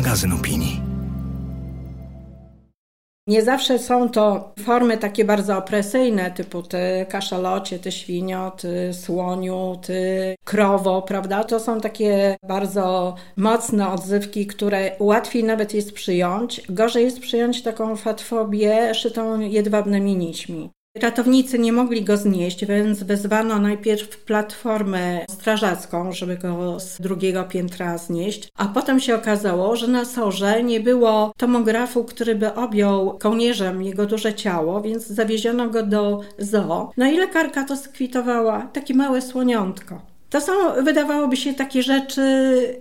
magazyn opinii. Nie zawsze są to formy takie bardzo opresyjne, typu ty kaszalocie, ty świnio, ty słoniu, ty krowo, prawda? To są takie bardzo mocne odzywki, które łatwiej nawet jest przyjąć. Gorzej jest przyjąć taką fatfobię szytą jedwabnymi nićmi. Ratownicy nie mogli go znieść, więc wezwano najpierw platformę strażacką, żeby go z drugiego piętra znieść, a potem się okazało, że na sorze nie było tomografu, który by objął kołnierzem jego duże ciało, więc zawieziono go do zoo. No i lekarka to skwitowała, takie małe słoniątko. To są, wydawałoby się, takie rzeczy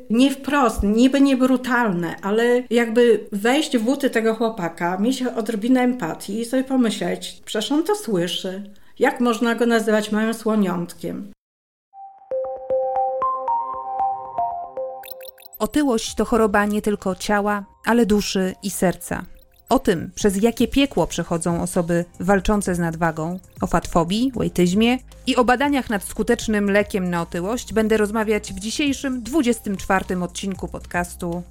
nie wprost, niby nie brutalne, ale jakby wejść w buty tego chłopaka, mieć odrobinę empatii i sobie pomyśleć, przecież on to słyszy. Jak można go nazywać małym słoniątkiem? Otyłość to choroba nie tylko ciała, ale duszy i serca. O tym, przez jakie piekło przechodzą osoby walczące z nadwagą, o fatfobii, łejtyzmie i o badaniach nad skutecznym lekiem na otyłość będę rozmawiać w dzisiejszym 24 odcinku podcastu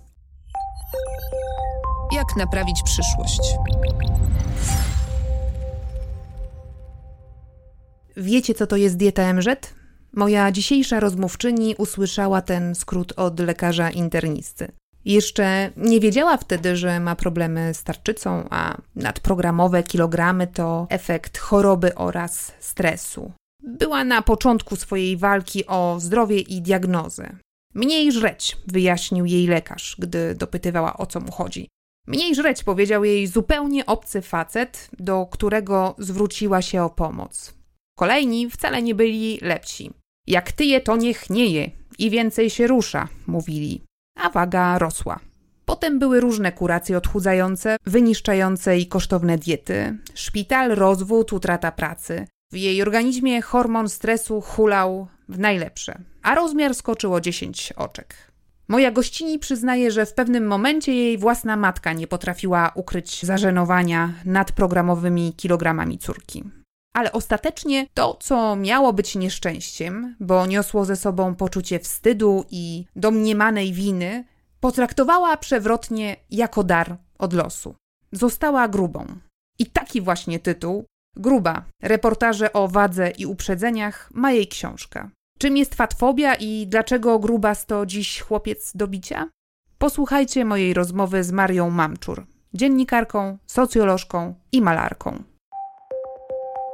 Jak naprawić przyszłość? Wiecie, co to jest dieta MZ? Moja dzisiejsza rozmówczyni usłyszała ten skrót od lekarza internisty. Jeszcze nie wiedziała wtedy, że ma problemy z tarczycą, a nadprogramowe kilogramy to efekt choroby oraz stresu. Była na początku swojej walki o zdrowie i diagnozę. Mniej żreć, wyjaśnił jej lekarz, gdy dopytywała o co mu chodzi. Mniej żreć, powiedział jej zupełnie obcy facet, do którego zwróciła się o pomoc. Kolejni wcale nie byli lepsi. Jak tyje, to niech nie je i więcej się rusza, mówili a waga rosła. Potem były różne kuracje odchudzające, wyniszczające i kosztowne diety, szpital, rozwód, utrata pracy. W jej organizmie hormon stresu hulał w najlepsze, a rozmiar skoczył o 10 oczek. Moja gościni przyznaje, że w pewnym momencie jej własna matka nie potrafiła ukryć zażenowania nad programowymi kilogramami córki. Ale ostatecznie to, co miało być nieszczęściem, bo niosło ze sobą poczucie wstydu i domniemanej winy, potraktowała przewrotnie jako dar od losu. Została grubą. I taki właśnie tytuł Gruba reportaże o wadze i uprzedzeniach ma jej książka. Czym jest fatfobia i dlaczego gruba to dziś chłopiec do bicia? Posłuchajcie mojej rozmowy z Marią Mamczur, dziennikarką, socjolożką i malarką.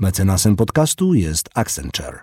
Mecenasem podcastu jest Accenture.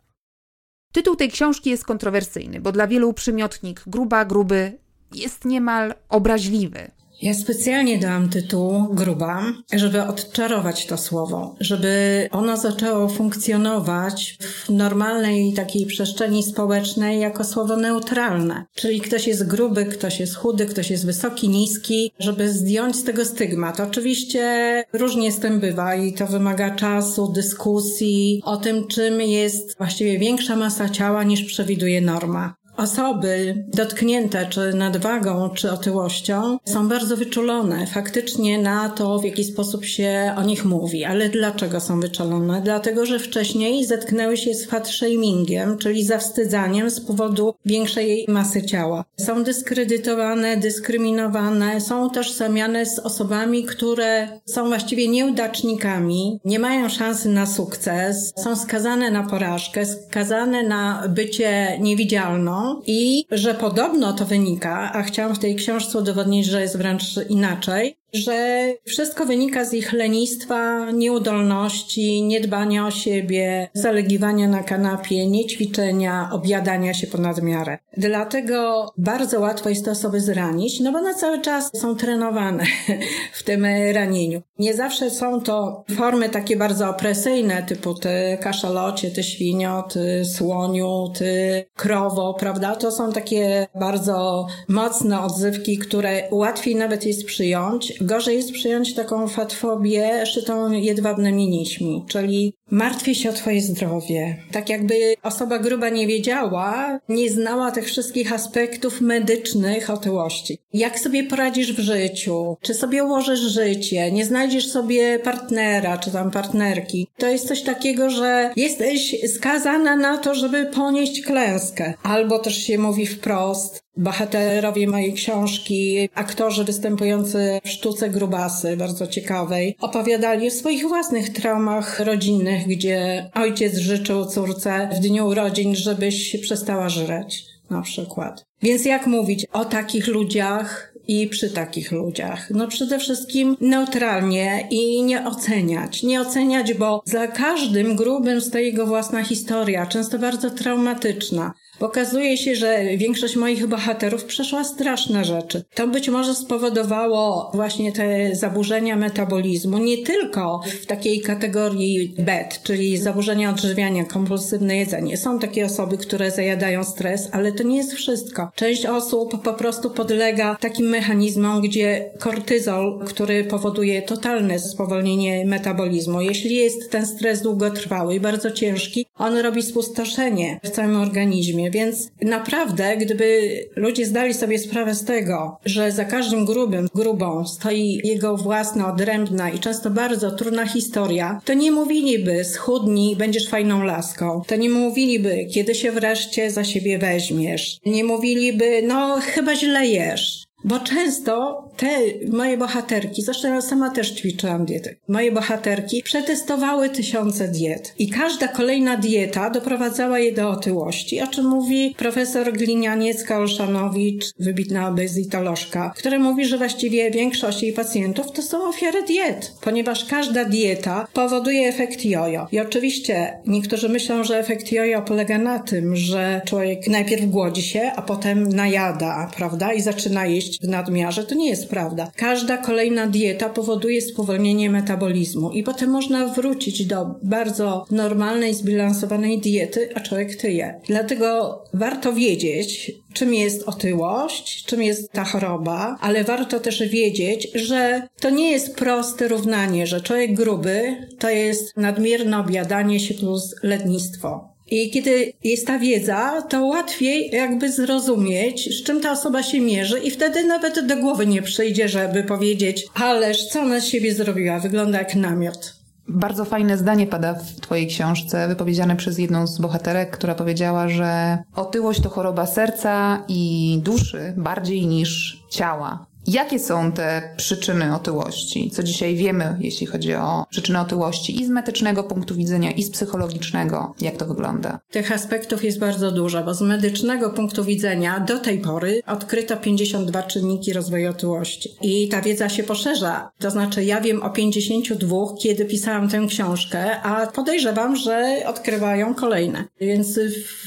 Tytuł tej książki jest kontrowersyjny, bo dla wielu przymiotnik gruba, gruby jest niemal obraźliwy. Ja specjalnie dałam tytuł gruba, żeby odczarować to słowo, żeby ono zaczęło funkcjonować w normalnej takiej przestrzeni społecznej jako słowo neutralne. Czyli ktoś jest gruby, ktoś jest chudy, ktoś jest wysoki, niski, żeby zdjąć z tego stygmat. Oczywiście różnie z tym bywa i to wymaga czasu, dyskusji o tym, czym jest właściwie większa masa ciała niż przewiduje norma. Osoby dotknięte czy nadwagą, czy otyłością są bardzo wyczulone faktycznie na to, w jaki sposób się o nich mówi. Ale dlaczego są wyczulone? Dlatego, że wcześniej zetknęły się z fat shamingiem, czyli zawstydzaniem z powodu większej masy ciała. Są dyskredytowane, dyskryminowane, są utożsamiane z osobami, które są właściwie nieudacznikami, nie mają szansy na sukces, są skazane na porażkę, skazane na bycie niewidzialną i że podobno to wynika, a chciałam w tej książce udowodnić, że jest wręcz inaczej, że wszystko wynika z ich lenistwa, nieudolności, niedbania o siebie, zalegiwania na kanapie, niećwiczenia, objadania się ponad miarę. Dlatego bardzo łatwo jest te osoby zranić, no bo na cały czas są trenowane w tym ranieniu. Nie zawsze są to formy takie bardzo opresyjne, typu ty kaszalocie, ty świnio, ty słoniu, ty krowo, prawda? To są takie bardzo mocne odzywki, które łatwiej nawet jest przyjąć. Gorzej jest przyjąć taką fatfobię szytą jedwabnymi nićmi, czyli martwię się o twoje zdrowie. Tak jakby osoba gruba nie wiedziała, nie znała tych wszystkich aspektów medycznych otyłości. Jak sobie poradzisz w życiu? Czy sobie ułożysz życie? Nie znajdziesz sobie partnera, czy tam partnerki. To jest coś takiego, że jesteś skazana na to, żeby ponieść klęskę. Albo też się mówi wprost, Bohaterowie mojej książki, aktorzy występujący w sztuce grubasy, bardzo ciekawej, opowiadali o swoich własnych traumach rodzinnych, gdzie ojciec życzył córce w dniu urodzin, żebyś przestała żreć, na przykład. Więc jak mówić o takich ludziach i przy takich ludziach? No przede wszystkim neutralnie i nie oceniać. Nie oceniać, bo za każdym grubym stoi jego własna historia, często bardzo traumatyczna. Okazuje się, że większość moich bohaterów przeszła straszne rzeczy. To być może spowodowało właśnie te zaburzenia metabolizmu, nie tylko w takiej kategorii BED, czyli zaburzenia odżywiania, kompulsywne jedzenie. Są takie osoby, które zajadają stres, ale to nie jest wszystko. Część osób po prostu podlega takim mechanizmom, gdzie kortyzol, który powoduje totalne spowolnienie metabolizmu. Jeśli jest ten stres długotrwały i bardzo ciężki, on robi spustoszenie w całym organizmie więc naprawdę, gdyby ludzie zdali sobie sprawę z tego, że za każdym grubym, grubą stoi jego własna, odrębna i często bardzo trudna historia, to nie mówiliby schudnij, będziesz fajną laską. To nie mówiliby, kiedy się wreszcie za siebie weźmiesz. Nie mówiliby, no chyba źle jesz. Bo często te moje bohaterki, zresztą ja sama też ćwiczyłam dietę, moje bohaterki przetestowały tysiące diet i każda kolejna dieta doprowadzała je do otyłości, o czym mówi profesor Glinianiec-Olszanowicz, wybitna bezitolożka, która mówi, że właściwie większość jej pacjentów to są ofiary diet, ponieważ każda dieta powoduje efekt jojo. I oczywiście niektórzy myślą, że efekt jojo polega na tym, że człowiek najpierw głodzi się, a potem najada, prawda, i zaczyna jeść w nadmiarze. To nie jest prawda. Każda kolejna dieta powoduje spowolnienie metabolizmu i potem można wrócić do bardzo normalnej, zbilansowanej diety, a człowiek tyje. Dlatego warto wiedzieć, czym jest otyłość, czym jest ta choroba, ale warto też wiedzieć, że to nie jest proste równanie, że człowiek gruby to jest nadmierne objadanie się plus lednictwo. I kiedy jest ta wiedza, to łatwiej jakby zrozumieć, z czym ta osoba się mierzy i wtedy nawet do głowy nie przyjdzie, żeby powiedzieć, ależ co ona z siebie zrobiła, wygląda jak namiot. Bardzo fajne zdanie pada w Twojej książce, wypowiedziane przez jedną z bohaterek, która powiedziała, że otyłość to choroba serca i duszy bardziej niż ciała. Jakie są te przyczyny otyłości? Co dzisiaj wiemy, jeśli chodzi o przyczyny otyłości i z medycznego punktu widzenia, i z psychologicznego? Jak to wygląda? Tych aspektów jest bardzo dużo, bo z medycznego punktu widzenia do tej pory odkryto 52 czynniki rozwoju otyłości. I ta wiedza się poszerza. To znaczy, ja wiem o 52, kiedy pisałam tę książkę, a podejrzewam, że odkrywają kolejne. Więc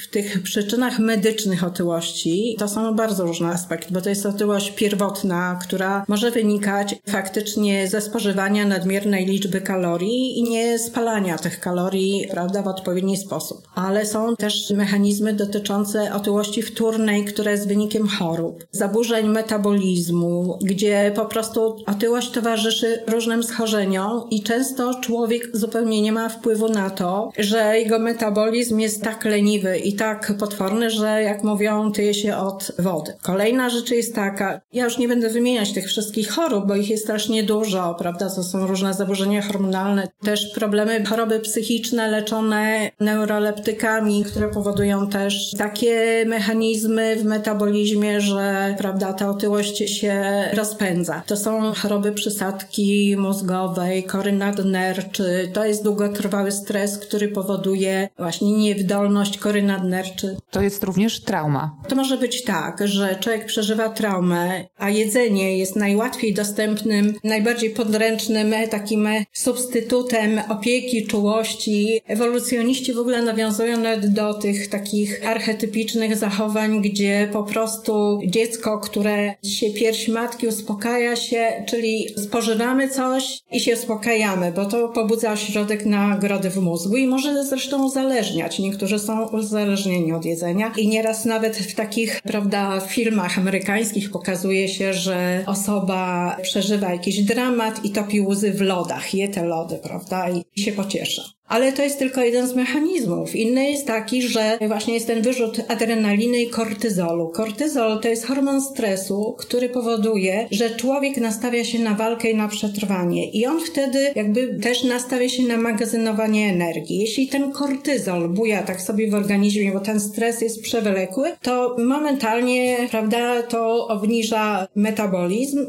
w tych przyczynach medycznych otyłości to są bardzo różne aspekty, bo to jest otyłość pierwotna, która może wynikać faktycznie ze spożywania nadmiernej liczby kalorii i nie spalania tych kalorii, prawda, w odpowiedni sposób. Ale są też mechanizmy dotyczące otyłości wtórnej, która jest wynikiem chorób, zaburzeń metabolizmu, gdzie po prostu otyłość towarzyszy różnym schorzeniom i często człowiek zupełnie nie ma wpływu na to, że jego metabolizm jest tak leniwy i tak potworny, że jak mówią, tyje się od wody. Kolejna rzecz jest taka, ja już nie będę wymieniać tych wszystkich chorób, bo ich jest strasznie dużo, prawda? To są różne zaburzenia hormonalne, też problemy, choroby psychiczne leczone neuroleptykami, które powodują też takie mechanizmy w metabolizmie, że, prawda, ta otyłość się rozpędza. To są choroby przysadki mózgowej, kory nadnerczy. To jest długotrwały stres, który powoduje właśnie niewydolność kory nadnerczy. To jest również trauma. To może być tak, że człowiek przeżywa traumę, a jedzenie jedzenie jest najłatwiej dostępnym, najbardziej podręcznym takim substytutem opieki, czułości, ewolucjoniści w ogóle nawiązują nawet do tych takich archetypicznych zachowań, gdzie po prostu dziecko, które się pierś matki uspokaja się, czyli spożywamy coś i się uspokajamy, bo to pobudza ośrodek nagrody w mózgu i może zresztą uzależniać. Niektórzy są uzależnieni od jedzenia i nieraz nawet w takich, prawda, filmach amerykańskich pokazuje się, że osoba przeżywa jakiś dramat i topi łzy w lodach, je te lody, prawda, i się pociesza. Ale to jest tylko jeden z mechanizmów. Inny jest taki, że właśnie jest ten wyrzut adrenaliny i kortyzolu. Kortyzol to jest hormon stresu, który powoduje, że człowiek nastawia się na walkę i na przetrwanie. I on wtedy jakby też nastawia się na magazynowanie energii. Jeśli ten kortyzol buja tak sobie w organizmie, bo ten stres jest przewlekły, to momentalnie, prawda, to obniża metabolizm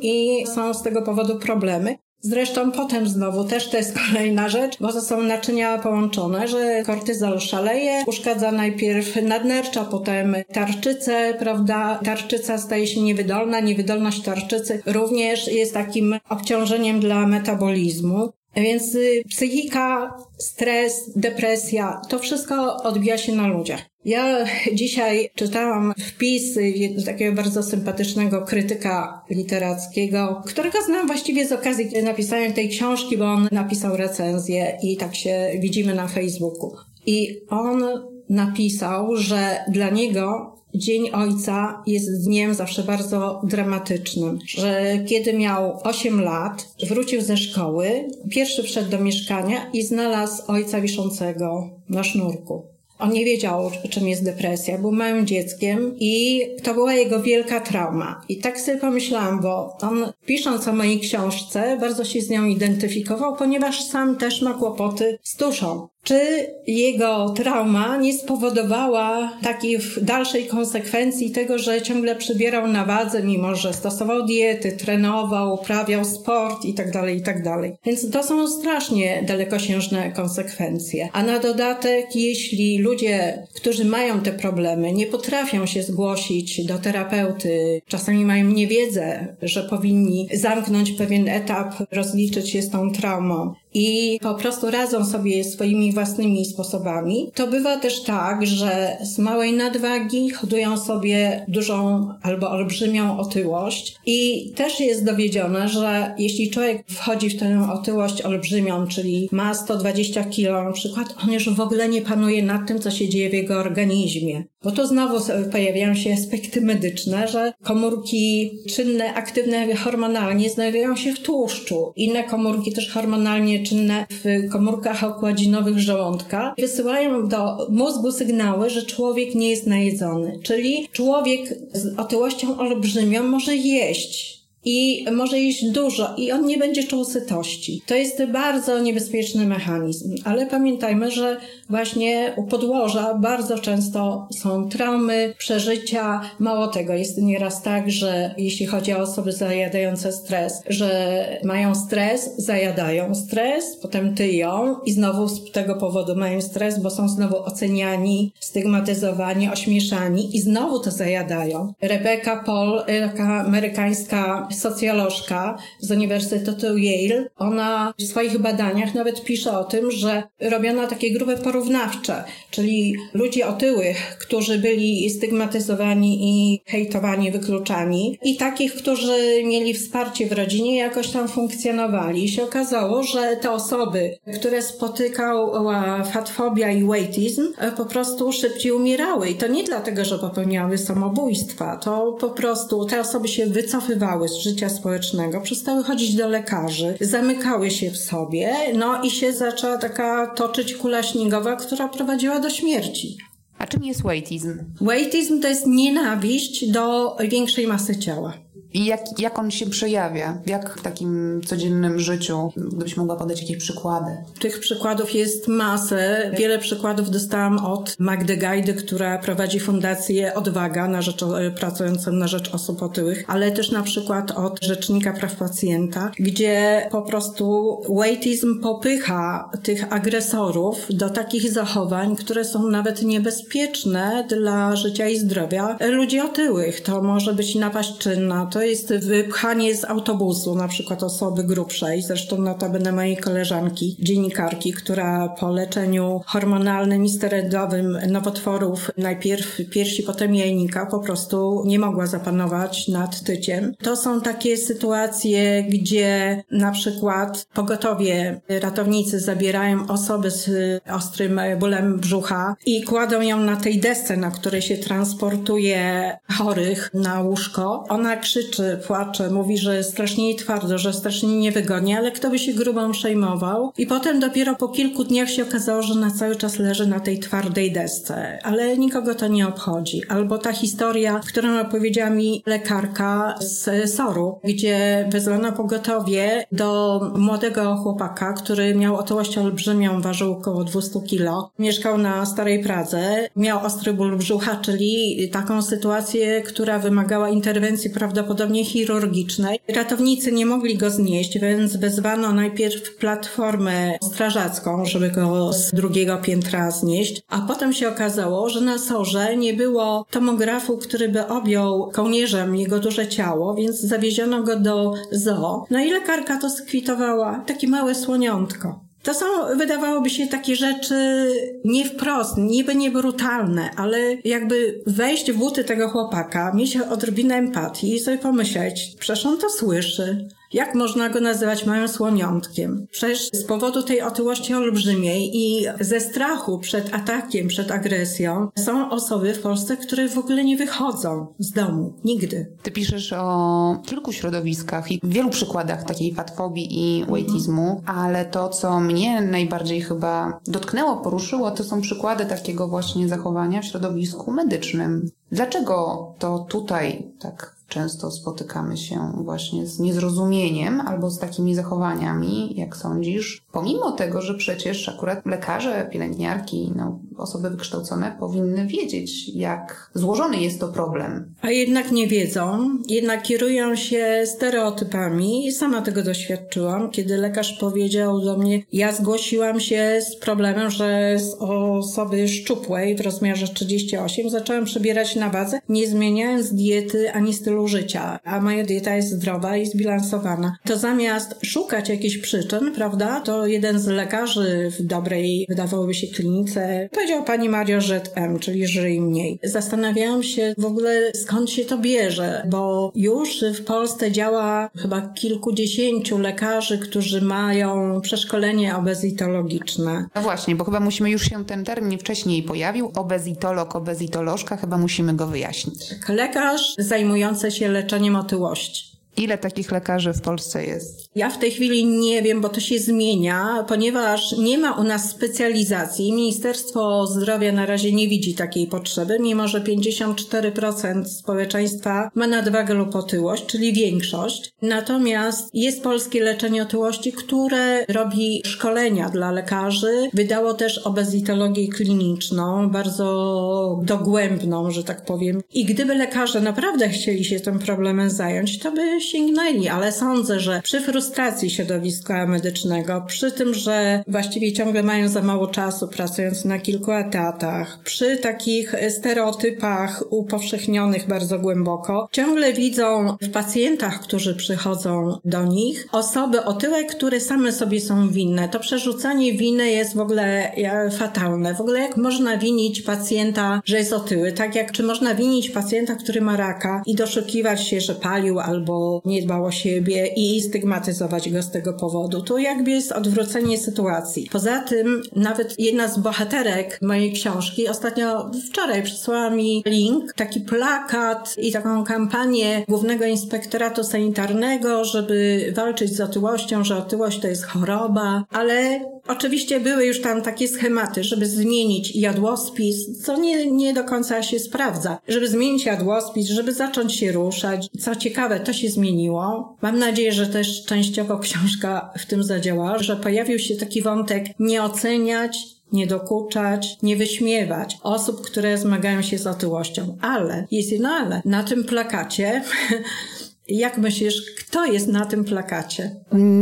i są z tego powodu problemy. Zresztą potem znowu też to jest kolejna rzecz, bo to są naczynia połączone, że kortyzol szaleje, uszkadza najpierw nadnercza, potem tarczycę, prawda? Tarczyca staje się niewydolna, niewydolność tarczycy również jest takim obciążeniem dla metabolizmu. Więc y, psychika, stres, depresja, to wszystko odbija się na ludziach. Ja dzisiaj czytałam wpis takiego bardzo sympatycznego krytyka literackiego, którego znam właściwie z okazji napisania tej książki, bo on napisał recenzję i tak się widzimy na Facebooku. I on napisał, że dla niego Dzień Ojca jest dniem zawsze bardzo dramatycznym, że kiedy miał 8 lat, wrócił ze szkoły, pierwszy wszedł do mieszkania i znalazł ojca wiszącego na sznurku. On nie wiedział, czym jest depresja, był małym dzieckiem i to była jego wielka trauma. I tak sobie pomyślałam, bo on pisząc o mojej książce, bardzo się z nią identyfikował, ponieważ sam też ma kłopoty z duszą. Czy jego trauma nie spowodowała takiej dalszej konsekwencji tego, że ciągle przybierał na wadze, mimo że stosował diety, trenował, uprawiał sport itd., tak itd. Tak Więc to są strasznie dalekosiężne konsekwencje. A na dodatek, jeśli ludzie, którzy mają te problemy, nie potrafią się zgłosić do terapeuty, czasami mają niewiedzę, że powinni zamknąć pewien etap, rozliczyć się z tą traumą, i po prostu radzą sobie swoimi własnymi sposobami, to bywa też tak, że z małej nadwagi hodują sobie dużą albo olbrzymią otyłość i też jest dowiedzione, że jeśli człowiek wchodzi w tę otyłość olbrzymią, czyli ma 120 kg na przykład, on już w ogóle nie panuje nad tym, co się dzieje w jego organizmie. Bo tu znowu pojawiają się aspekty medyczne, że komórki czynne, aktywne hormonalnie znajdują się w tłuszczu. Inne komórki też hormonalnie czynne w komórkach okładzinowych żołądka wysyłają do mózgu sygnały, że człowiek nie jest najedzony. Czyli człowiek z otyłością olbrzymią może jeść, i może jeść dużo i on nie będzie czuł sytości. To jest bardzo niebezpieczny mechanizm, ale pamiętajmy, że właśnie u podłoża bardzo często są traumy, przeżycia. Mało tego, jest nieraz tak, że jeśli chodzi o osoby zajadające stres, że mają stres, zajadają stres, potem tyją i znowu z tego powodu mają stres, bo są znowu oceniani, stygmatyzowani, ośmieszani i znowu to zajadają. Rebecca Paul, taka amerykańska socjolożka z Uniwersytetu Yale, ona w swoich badaniach nawet pisze o tym, że robiono takie grupy porównawcze, czyli ludzi otyłych, którzy byli stygmatyzowani i hejtowani, wykluczani i takich, którzy mieli wsparcie w rodzinie, jakoś tam funkcjonowali. I się okazało, że te osoby, które spotykała fatfobia i weightism, po prostu szybciej umierały. I to nie dlatego, że popełniały samobójstwa, to po prostu te osoby się wycofywały z życia społecznego, przestały chodzić do lekarzy, zamykały się w sobie, no i się zaczęła taka toczyć kula śniegowa, która prowadziła do śmierci. A czym jest weightism? Weightism to jest nienawiść do większej masy ciała. I jak, jak on się przejawia? Jak w takim codziennym życiu? Gdybyś mogła podać jakieś przykłady. Tych przykładów jest masę. Wiele przykładów dostałam od Magdy Gajdy, która prowadzi fundację Odwaga na rzecz, e, pracującą na rzecz osób otyłych, ale też na przykład od Rzecznika Praw Pacjenta, gdzie po prostu weightism popycha tych agresorów do takich zachowań, które są nawet niebezpieczne dla życia i zdrowia ludzi otyłych. To może być napaść czynna, to to jest wypchanie z autobusu, na przykład osoby grubszej, zresztą notabene mojej koleżanki, dziennikarki, która po leczeniu hormonalnym i sterydowym nowotworów, najpierw piersi, potem jajnika, po prostu nie mogła zapanować nad tyciem. To są takie sytuacje, gdzie na przykład pogotowie ratownicy zabierają osobę z ostrym bólem brzucha i kładą ją na tej desce, na której się transportuje chorych na łóżko. Ona krzyczy, płacze, mówi, że strasznie jej twardo, że strasznie niewygodnie, ale kto by się grubą przejmował. I potem dopiero po kilku dniach się okazało, że na cały czas leży na tej twardej desce, ale nikogo to nie obchodzi. Albo ta historia, którą opowiedziała mi lekarka z Soru, gdzie wezwano pogotowie do młodego chłopaka, który miał otyłość olbrzymią, ważył około 200 kilo. Mieszkał na Starej Pradze, miał ostry ból brzucha, czyli taką sytuację, która wymagała interwencji prawdopodobnie chirurgicznej. Ratownicy nie mogli go znieść, więc wezwano najpierw platformę strażacką, żeby go z drugiego piętra znieść, a potem się okazało, że na sorze nie było tomografu, który by objął kołnierzem jego duże ciało, więc zawieziono go do zoo. No i lekarka to skwitowała, takie małe słoniątko. To są, wydawałoby się, takie rzeczy nie wprost, niby nie brutalne, ale jakby wejść w buty tego chłopaka, mieć odrobinę empatii i sobie pomyśleć, przecież on to słyszy. Jak można go nazywać małym słoniątkiem? Przecież z powodu tej otyłości olbrzymiej i ze strachu przed atakiem, przed agresją są osoby w Polsce, które w ogóle nie wychodzą z domu. Nigdy. Ty piszesz o kilku środowiskach i wielu przykładach takiej fatfobii i waitismu, ale to, co mnie najbardziej chyba dotknęło, poruszyło, to są przykłady takiego właśnie zachowania w środowisku medycznym. Dlaczego to tutaj tak często spotykamy się właśnie z niezrozumieniem albo z takimi zachowaniami, jak sądzisz, pomimo tego, że przecież akurat lekarze, pielęgniarki, no, osoby wykształcone powinny wiedzieć, jak złożony jest to problem. A jednak nie wiedzą, jednak kierują się stereotypami i sama tego doświadczyłam, kiedy lekarz powiedział do mnie, ja zgłosiłam się z problemem, że z osoby szczupłej w rozmiarze 38 zaczęłam przebierać na wadze, nie zmieniając diety ani stylu życia, a moja dieta jest zdrowa i zbilansowana. To zamiast szukać jakichś przyczyn, prawda, to jeden z lekarzy w dobrej, wydawałoby się, klinice powiedział pani Mario, że M, czyli żyj mniej. Zastanawiałam się w ogóle skąd się to bierze, bo już w Polsce działa chyba kilkudziesięciu lekarzy, którzy mają przeszkolenie obezitologiczne. No właśnie, bo chyba musimy już się ten termin wcześniej pojawił. Obezitolog, obezitolożka, chyba musimy go wyjaśnić. Lekarz zajmujący się leczeniem otyłości. Ile takich lekarzy w Polsce jest? Ja w tej chwili nie wiem, bo to się zmienia, ponieważ nie ma u nas specjalizacji. Ministerstwo Zdrowia na razie nie widzi takiej potrzeby, mimo że 54% społeczeństwa ma nadwagę lub otyłość, czyli większość. Natomiast jest polskie leczenie otyłości, które robi szkolenia dla lekarzy. Wydało też obezitologię kliniczną, bardzo dogłębną, że tak powiem. I gdyby lekarze naprawdę chcieli się tym problemem zająć, to by sięgnęli, ale sądzę, że przy frustracji środowiska medycznego, przy tym, że właściwie ciągle mają za mało czasu pracując na kilku etatach, przy takich stereotypach upowszechnionych bardzo głęboko, ciągle widzą w pacjentach, którzy przychodzą do nich, osoby otyłe, które same sobie są winne. To przerzucanie winy jest w ogóle fatalne. W ogóle jak można winić pacjenta, że jest otyły? Tak jak czy można winić pacjenta, który ma raka i doszukiwać się, że palił albo nie dbał o siebie i stygmatyzować go z tego powodu. To jakby jest odwrócenie sytuacji. Poza tym nawet jedna z bohaterek mojej książki ostatnio wczoraj przysłała mi link, taki plakat i taką kampanię Głównego Inspektoratu Sanitarnego, żeby walczyć z otyłością, że otyłość to jest choroba, ale Oczywiście były już tam takie schematy, żeby zmienić jadłospis, co nie, nie do końca się sprawdza. Żeby zmienić jadłospis, żeby zacząć się ruszać. Co ciekawe, to się zmieniło. Mam nadzieję, że też częściowo książka w tym zadziała, że pojawił się taki wątek nie oceniać, nie dokuczać, nie wyśmiewać osób, które zmagają się z otyłością. Ale, jest jedno ale, na tym plakacie Jak myślisz, kto jest na tym plakacie?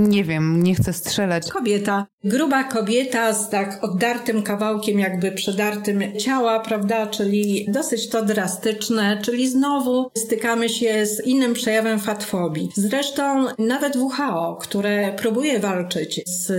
Nie wiem, nie chcę strzelać. Kobieta. Gruba kobieta z tak oddartym kawałkiem, jakby przedartym ciała, prawda? Czyli dosyć to drastyczne, czyli znowu stykamy się z innym przejawem fatfobii. Zresztą nawet WHO, które próbuje walczyć z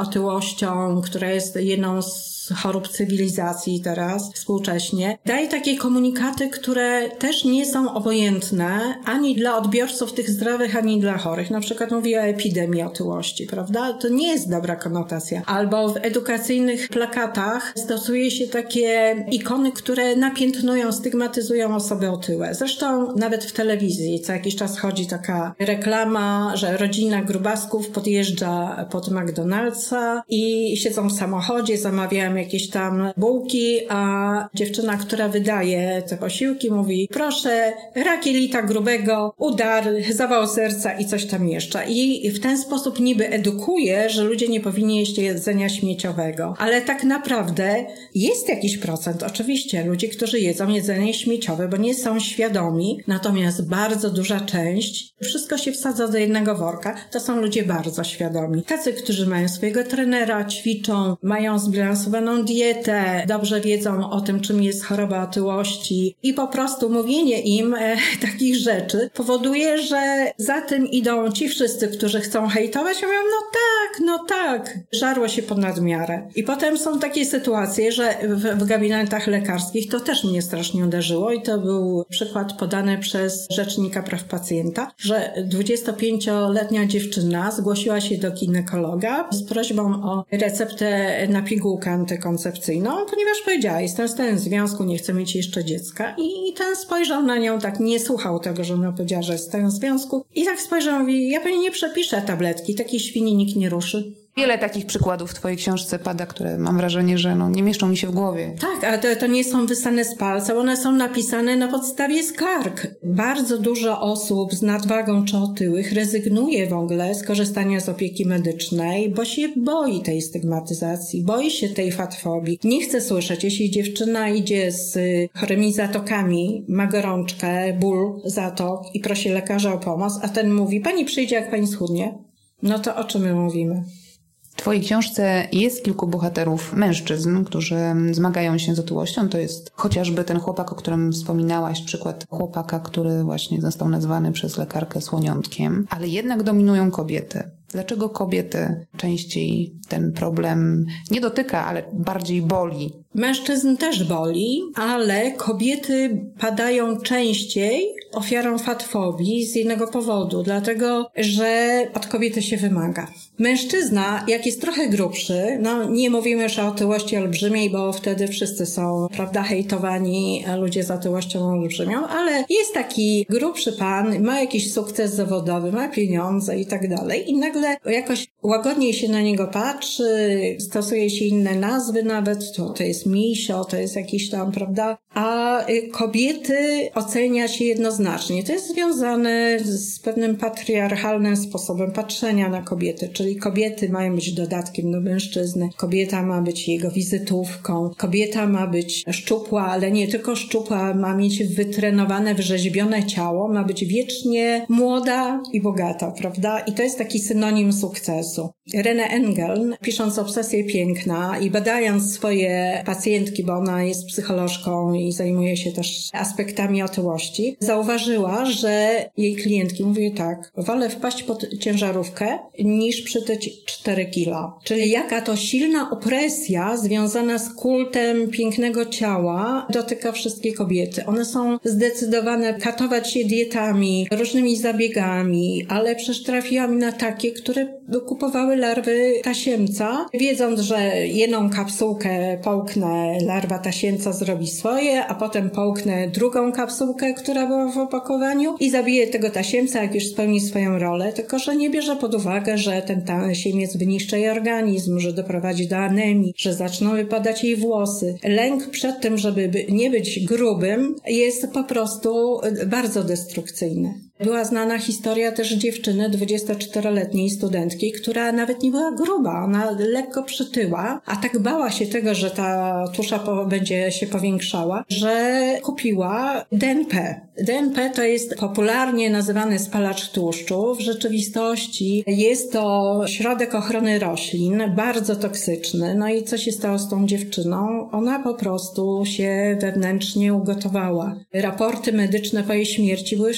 otyłością, która jest jedną z chorób cywilizacji teraz, współcześnie, daje takie komunikaty, które też nie są obojętne ani dla odbiorców tych zdrowych, ani dla chorych. Na przykład mówi o epidemii otyłości, prawda? To nie jest dobra konotacja. Albo w edukacyjnych plakatach stosuje się takie ikony, które napiętnują, stygmatyzują osoby otyłe. Zresztą nawet w telewizji co jakiś czas chodzi taka reklama, że rodzina grubasków podjeżdża pod McDonald'sa i siedzą w samochodzie, zamawiają jakieś tam bułki, a dziewczyna, która wydaje te posiłki mówi proszę, rakielita grubego, udar, zawał serca i coś tam jeszcze. I w ten sposób niby edukuje, że ludzie nie powinni jeść jedzenia śmieciowego. Ale tak naprawdę jest jakiś procent, oczywiście, ludzi, którzy jedzą jedzenie śmieciowe, bo nie są świadomi, natomiast bardzo duża część, wszystko się wsadza do jednego worka, to są ludzie bardzo świadomi. Tacy, którzy mają swojego trenera, ćwiczą, mają dietę, dobrze wiedzą o tym, czym jest choroba otyłości i po prostu mówienie im e, takich rzeczy powoduje, że za tym idą ci wszyscy, którzy chcą hejtować, mówią, no tak, no tak, żarło się pod nadmiarę. I potem są takie sytuacje, że w, w gabinetach lekarskich to też mnie strasznie uderzyło i to był przykład podany przez Rzecznika Praw Pacjenta, że 25-letnia dziewczyna zgłosiła się do ginekologa z prośbą o receptę na pigułkę antykoncepcyjną, ponieważ powiedziała, jestem w tym związku, nie chcę mieć jeszcze dziecka. I ten spojrzał na nią, tak nie słuchał tego, że ona powiedziała, że jest w związku. I tak spojrzał, mówi, ja pani nie przepiszę tabletki, takiej świni nikt nie ruszy. Wiele takich przykładów w Twojej książce pada, które mam wrażenie, że no, nie mieszczą mi się w głowie. Tak, ale to, to nie są wysane z palca, one są napisane na podstawie skarg. Bardzo dużo osób z nadwagą czy otyłych rezygnuje w ogóle z korzystania z opieki medycznej, bo się boi tej stygmatyzacji, boi się tej fatfobii. Nie chce słyszeć, jeśli dziewczyna idzie z chorymi zatokami, ma gorączkę, ból zatok i prosi lekarza o pomoc, a ten mówi, pani przyjdzie jak pani schudnie. No to o czym my mówimy? W Twojej książce jest kilku bohaterów mężczyzn, którzy zmagają się z otyłością. To jest chociażby ten chłopak, o którym wspominałaś, przykład chłopaka, który właśnie został nazwany przez lekarkę słoniątkiem, ale jednak dominują kobiety. Dlaczego kobiety częściej ten problem nie dotyka, ale bardziej boli? Mężczyzn też boli, ale kobiety padają częściej ofiarą fatfobii z jednego powodu, dlatego że od kobiety się wymaga. Mężczyzna, jak jest trochę grubszy, no nie mówimy już o otyłości olbrzymiej, bo wtedy wszyscy są, prawda, hejtowani ludzie z otyłością olbrzymią, ale jest taki grubszy pan, ma jakiś sukces zawodowy, ma pieniądze i tak dalej i nagle jakoś łagodniej się na niego patrzy, stosuje się inne nazwy nawet, to, to jest misio, to jest jakiś tam, prawda, a y, kobiety ocenia się jednoznacznie. To jest związane z pewnym patriarchalnym sposobem patrzenia na kobiety, czyli kobiety mają być dodatkiem do mężczyzny, kobieta ma być jego wizytówką, kobieta ma być szczupła, ale nie tylko szczupła, ma mieć wytrenowane, wyrzeźbione ciało, ma być wiecznie młoda i bogata, prawda? I to jest taki synonim sukcesu. Rene Engel, pisząc Obsesję Piękna i badając swoje pacjentki, bo ona jest psycholożką i zajmuje się też aspektami otyłości, zauważyła, że jej klientki mówiły tak, wolę wpaść pod ciężarówkę niż przytyć 4 kilo. Czyli jaka to silna opresja związana z kultem pięknego ciała dotyka wszystkie kobiety. One są zdecydowane katować się dietami, różnymi zabiegami, ale przecież trafiłam na takie, które kupowały larwy tasiemca, wiedząc, że jedną kapsułkę połknę, larwa tasiemca zrobi swoje, a potem połknę drugą kapsułkę, która była w opakowaniu i zabiję tego tasiemca, jak już spełni swoją rolę, tylko że nie bierze pod uwagę, że ten tasiemiec wyniszcza jej organizm, że doprowadzi do anemii, że zaczną wypadać jej włosy. Lęk przed tym, żeby nie być grubym jest po prostu bardzo destrukcyjny. Była znana historia też dziewczyny, 24-letniej studentki, która nawet nie była gruba, ona lekko przytyła, a tak bała się tego, że ta tusza będzie się powiększała, że kupiła DNP. DNP to jest popularnie nazywany spalacz tłuszczu. W rzeczywistości jest to środek ochrony roślin, bardzo toksyczny. No i co się stało z tą dziewczyną? Ona po prostu się wewnętrznie ugotowała. Raporty medyczne po jej śmierci były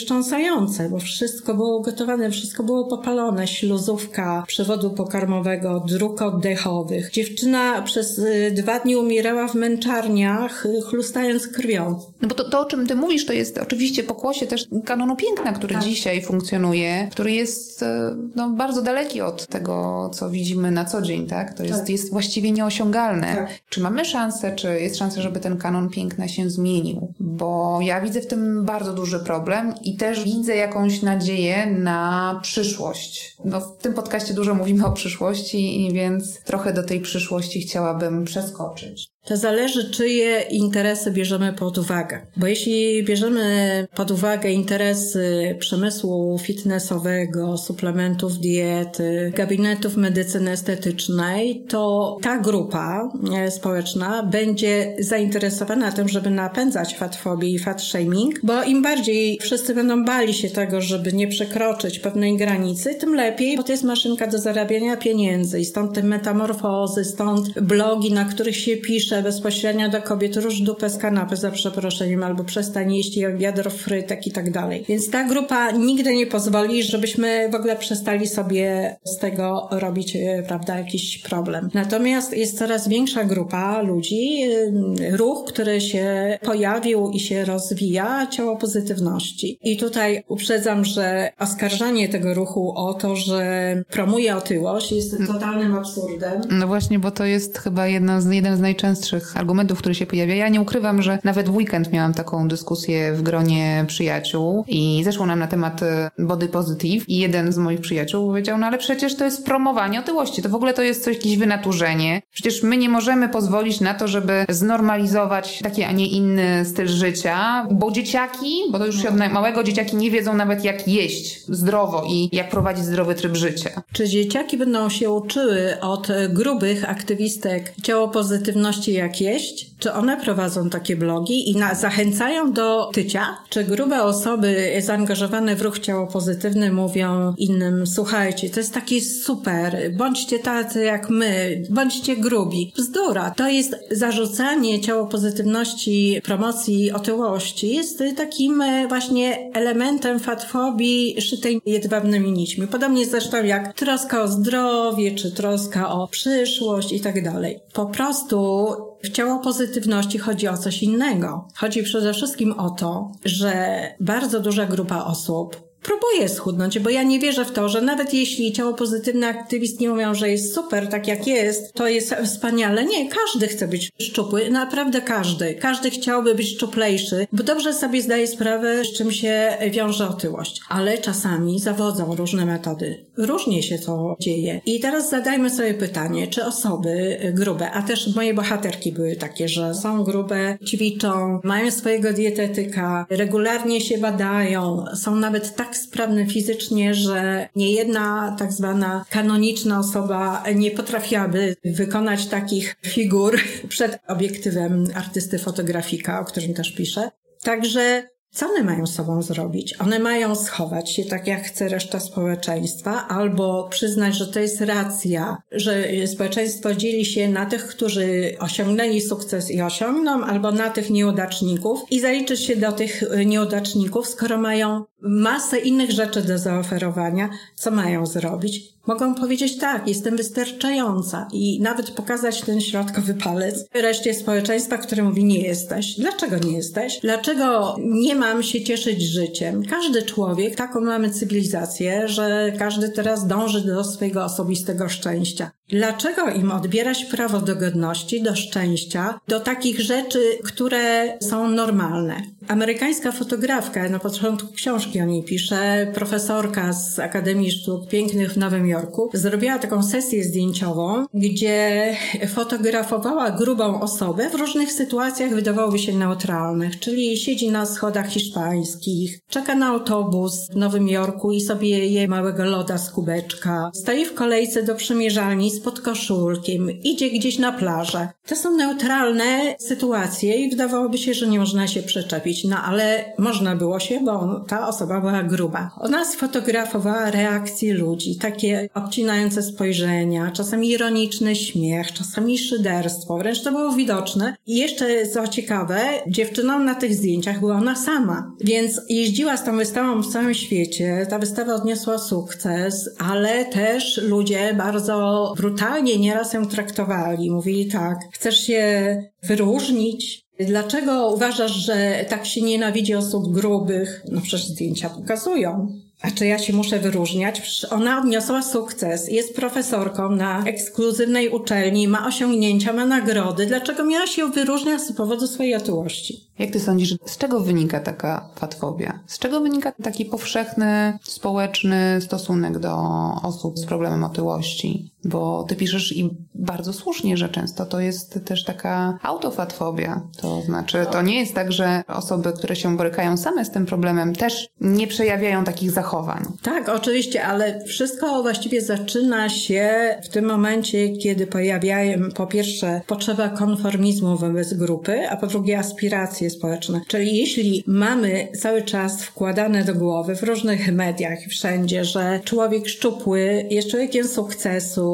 bo wszystko było ugotowane, wszystko było popalone. Śluzówka przewodu pokarmowego, dróg oddechowych. Dziewczyna przez y, dwa dni umierała w męczarniach, y, chlustając krwią. No bo to, to, o czym ty mówisz, to jest oczywiście pokłosie też kanonu piękna, który tak. dzisiaj funkcjonuje, który jest e, no, bardzo daleki od tego, co widzimy na co dzień, tak? To jest, tak. jest właściwie nieosiągalne. Tak. Czy mamy szansę, czy jest szansa, żeby ten kanon piękna się zmienił? Bo ja widzę w tym bardzo duży problem i też widzę jakąś nadzieję na przyszłość. No, w tym podcaście dużo mówimy o przyszłości, więc trochę do tej przyszłości chciałabym przeskoczyć. To zależy, czyje interesy bierzemy pod uwagę. Bo jeśli bierzemy pod uwagę interesy przemysłu fitnessowego, suplementów diety, gabinetów medycyny estetycznej, to ta grupa e, społeczna będzie zainteresowana tym, żeby napędzać fatfobię i fat shaming, bo im bardziej wszyscy będą bali się tego, żeby nie przekroczyć pewnej granicy, tym lepiej, bo to jest maszynka do zarabiania pieniędzy i stąd te metamorfozy, stąd blogi, na których się pisze, pisze bezpośrednio do kobiet róż dupę z kanapy za przeproszeniem albo przestań jeść wiadro frytek i tak dalej. Więc ta grupa nigdy nie pozwoli, żebyśmy w ogóle przestali sobie z tego robić, e, prawda, jakiś problem. Natomiast jest coraz większa grupa ludzi, e, ruch, który się pojawił i się rozwija, ciało pozytywności. I tutaj uprzedzam, że oskarżanie tego ruchu o to, że promuje otyłość jest totalnym absurdem. No właśnie, bo to jest chyba jedna z, jeden z najczęstszych najczęstszych argumentów, które się pojawia. Ja nie ukrywam, że nawet w weekend miałam taką dyskusję w gronie przyjaciół i zeszło nam na temat e, body positive i jeden z moich przyjaciół powiedział, no ale przecież to jest promowanie otyłości, to w ogóle to jest coś, jakieś wynaturzenie. Przecież my nie możemy pozwolić na to, żeby znormalizować taki, a nie inny styl życia, bo dzieciaki, bo to już się od małego dzieciaki nie wiedzą nawet jak jeść zdrowo i jak prowadzić zdrowy tryb życia. Czy dzieciaki będą się uczyły od grubych aktywistek ciało pozytywności jak jeść, czy one prowadzą takie blogi i na, zachęcają do tycia? Czy grube osoby zaangażowane w ruch ciało pozytywny mówią innym, słuchajcie, to jest taki super, bądźcie tacy jak my, bądźcie grubi. Bzdura. To jest zarzucanie ciało pozytywności, promocji otyłości jest takim e, właśnie elementem fatfobii szytej jedwabnymi nićmi. Podobnie zresztą jak troska o zdrowie, czy troska o przyszłość i tak dalej. Po prostu w ciało pozytywności chodzi o coś innego. Chodzi przede wszystkim o to, że bardzo duża grupa osób próbuję schudnąć, bo ja nie wierzę w to, że nawet jeśli ciało pozytywne aktywistki mówią, że jest super, tak jak jest, to jest wspaniale. Nie, każdy chce być szczupły, naprawdę każdy. Każdy chciałby być szczuplejszy, bo dobrze sobie zdaje sprawę, z czym się wiąże otyłość. Ale czasami zawodzą różne metody. Różnie się to dzieje. I teraz zadajmy sobie pytanie, czy osoby grube, a też moje bohaterki były takie, że są grube, ćwiczą, mają swojego dietetyka, regularnie się badają, są nawet tak tak sprawny fizycznie, że niejedna tak zwana kanoniczna osoba nie potrafiłaby wykonać takich figur przed obiektywem artysty fotografika, o którym też piszę. Także co one mają sobą zrobić? One mają schować się tak, jak chce reszta społeczeństwa, albo przyznać, że to jest racja, że społeczeństwo dzieli się na tych, którzy osiągnęli sukces i osiągną, albo na tych nieudaczników i zaliczyć się do tych nieudaczników, skoro mają masę innych rzeczy do zaoferowania, co mają zrobić? Mogą powiedzieć tak, jestem wystarczająca i nawet pokazać ten środkowy palec reszcie społeczeństwa, które mówi nie jesteś. Dlaczego nie jesteś? Dlaczego nie mam się cieszyć życiem? Każdy człowiek, taką mamy cywilizację, że każdy teraz dąży do swojego osobistego szczęścia. Dlaczego im odbierać prawo do godności, do szczęścia, do takich rzeczy, które są normalne? Amerykańska fotografka, na początku książki o niej pisze, profesorka z Akademii Sztuk Pięknych w Nowym Jorku, zrobiła taką sesję zdjęciową, gdzie fotografowała grubą osobę w różnych sytuacjach wydawałoby się neutralnych, czyli siedzi na schodach hiszpańskich, czeka na autobus w Nowym Jorku i sobie je małego loda z kubeczka, stoi w kolejce do przymierzalni z podkoszulkiem, idzie gdzieś na plażę. To są neutralne sytuacje i wydawałoby się, że nie można się przyczepić, no ale można było się, bo ta osoba była gruba. Ona sfotografowała reakcje ludzi, takie obcinające spojrzenia, czasami ironiczny śmiech, czasami szyderstwo, wręcz to było widoczne. I jeszcze co ciekawe, dziewczyną na tych zdjęciach była ona sama, więc jeździła z tą wystawą w całym świecie. Ta wystawa odniosła sukces, ale też ludzie bardzo brutalnie nieraz ją traktowali. Mówili tak, chcesz się wyróżnić, Dlaczego uważasz, że tak się nienawidzi osób grubych? No przecież zdjęcia pokazują. A czy ja się muszę wyróżniać? Przecież ona odniosła sukces, jest profesorką na ekskluzywnej uczelni, ma osiągnięcia, ma nagrody. Dlaczego miała się wyróżniać z powodu swojej otyłości? Jak ty sądzisz, z czego wynika taka fatfobia? Z czego wynika taki powszechny, społeczny stosunek do osób z problemem otyłości? Bo ty piszesz i bardzo słusznie, że często to jest też taka autofatfobia. To znaczy, to nie jest tak, że osoby, które się borykają same z tym problemem, też nie przejawiają takich zachowań. Tak, oczywiście, ale wszystko właściwie zaczyna się w tym momencie, kiedy pojawiają po pierwsze potrzeba konformizmu wobec grupy, a po drugie aspiracje społeczne. Czyli jeśli mamy cały czas wkładane do głowy w różnych mediach, wszędzie, że człowiek szczupły jest człowiekiem sukcesu,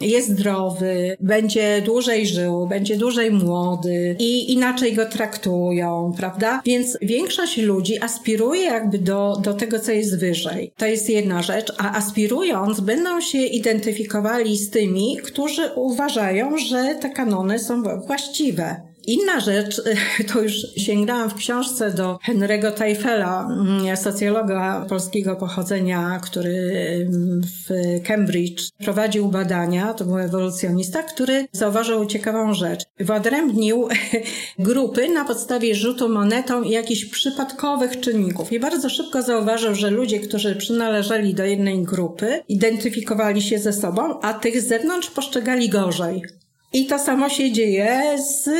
jest zdrowy, będzie dłużej żył, będzie dłużej młody i inaczej go traktują, prawda? Więc większość ludzi aspiruje jakby do, do tego, co jest wyżej. To jest jedna rzecz, a aspirując będą się identyfikowali z tymi, którzy uważają, że te kanony są właściwe. Inna rzecz, to już sięgnęłam w książce do Henry'ego Teifela, mm, socjologa polskiego pochodzenia, który mm, w Cambridge prowadził badania, to był ewolucjonista, który zauważył ciekawą rzecz. Wyodrębnił grupy na podstawie rzutu monetą i jakichś przypadkowych czynników. I bardzo szybko zauważył, że ludzie, którzy przynależeli do jednej grupy, identyfikowali się ze sobą, a tych z zewnątrz postrzegali gorzej. I to samo się dzieje z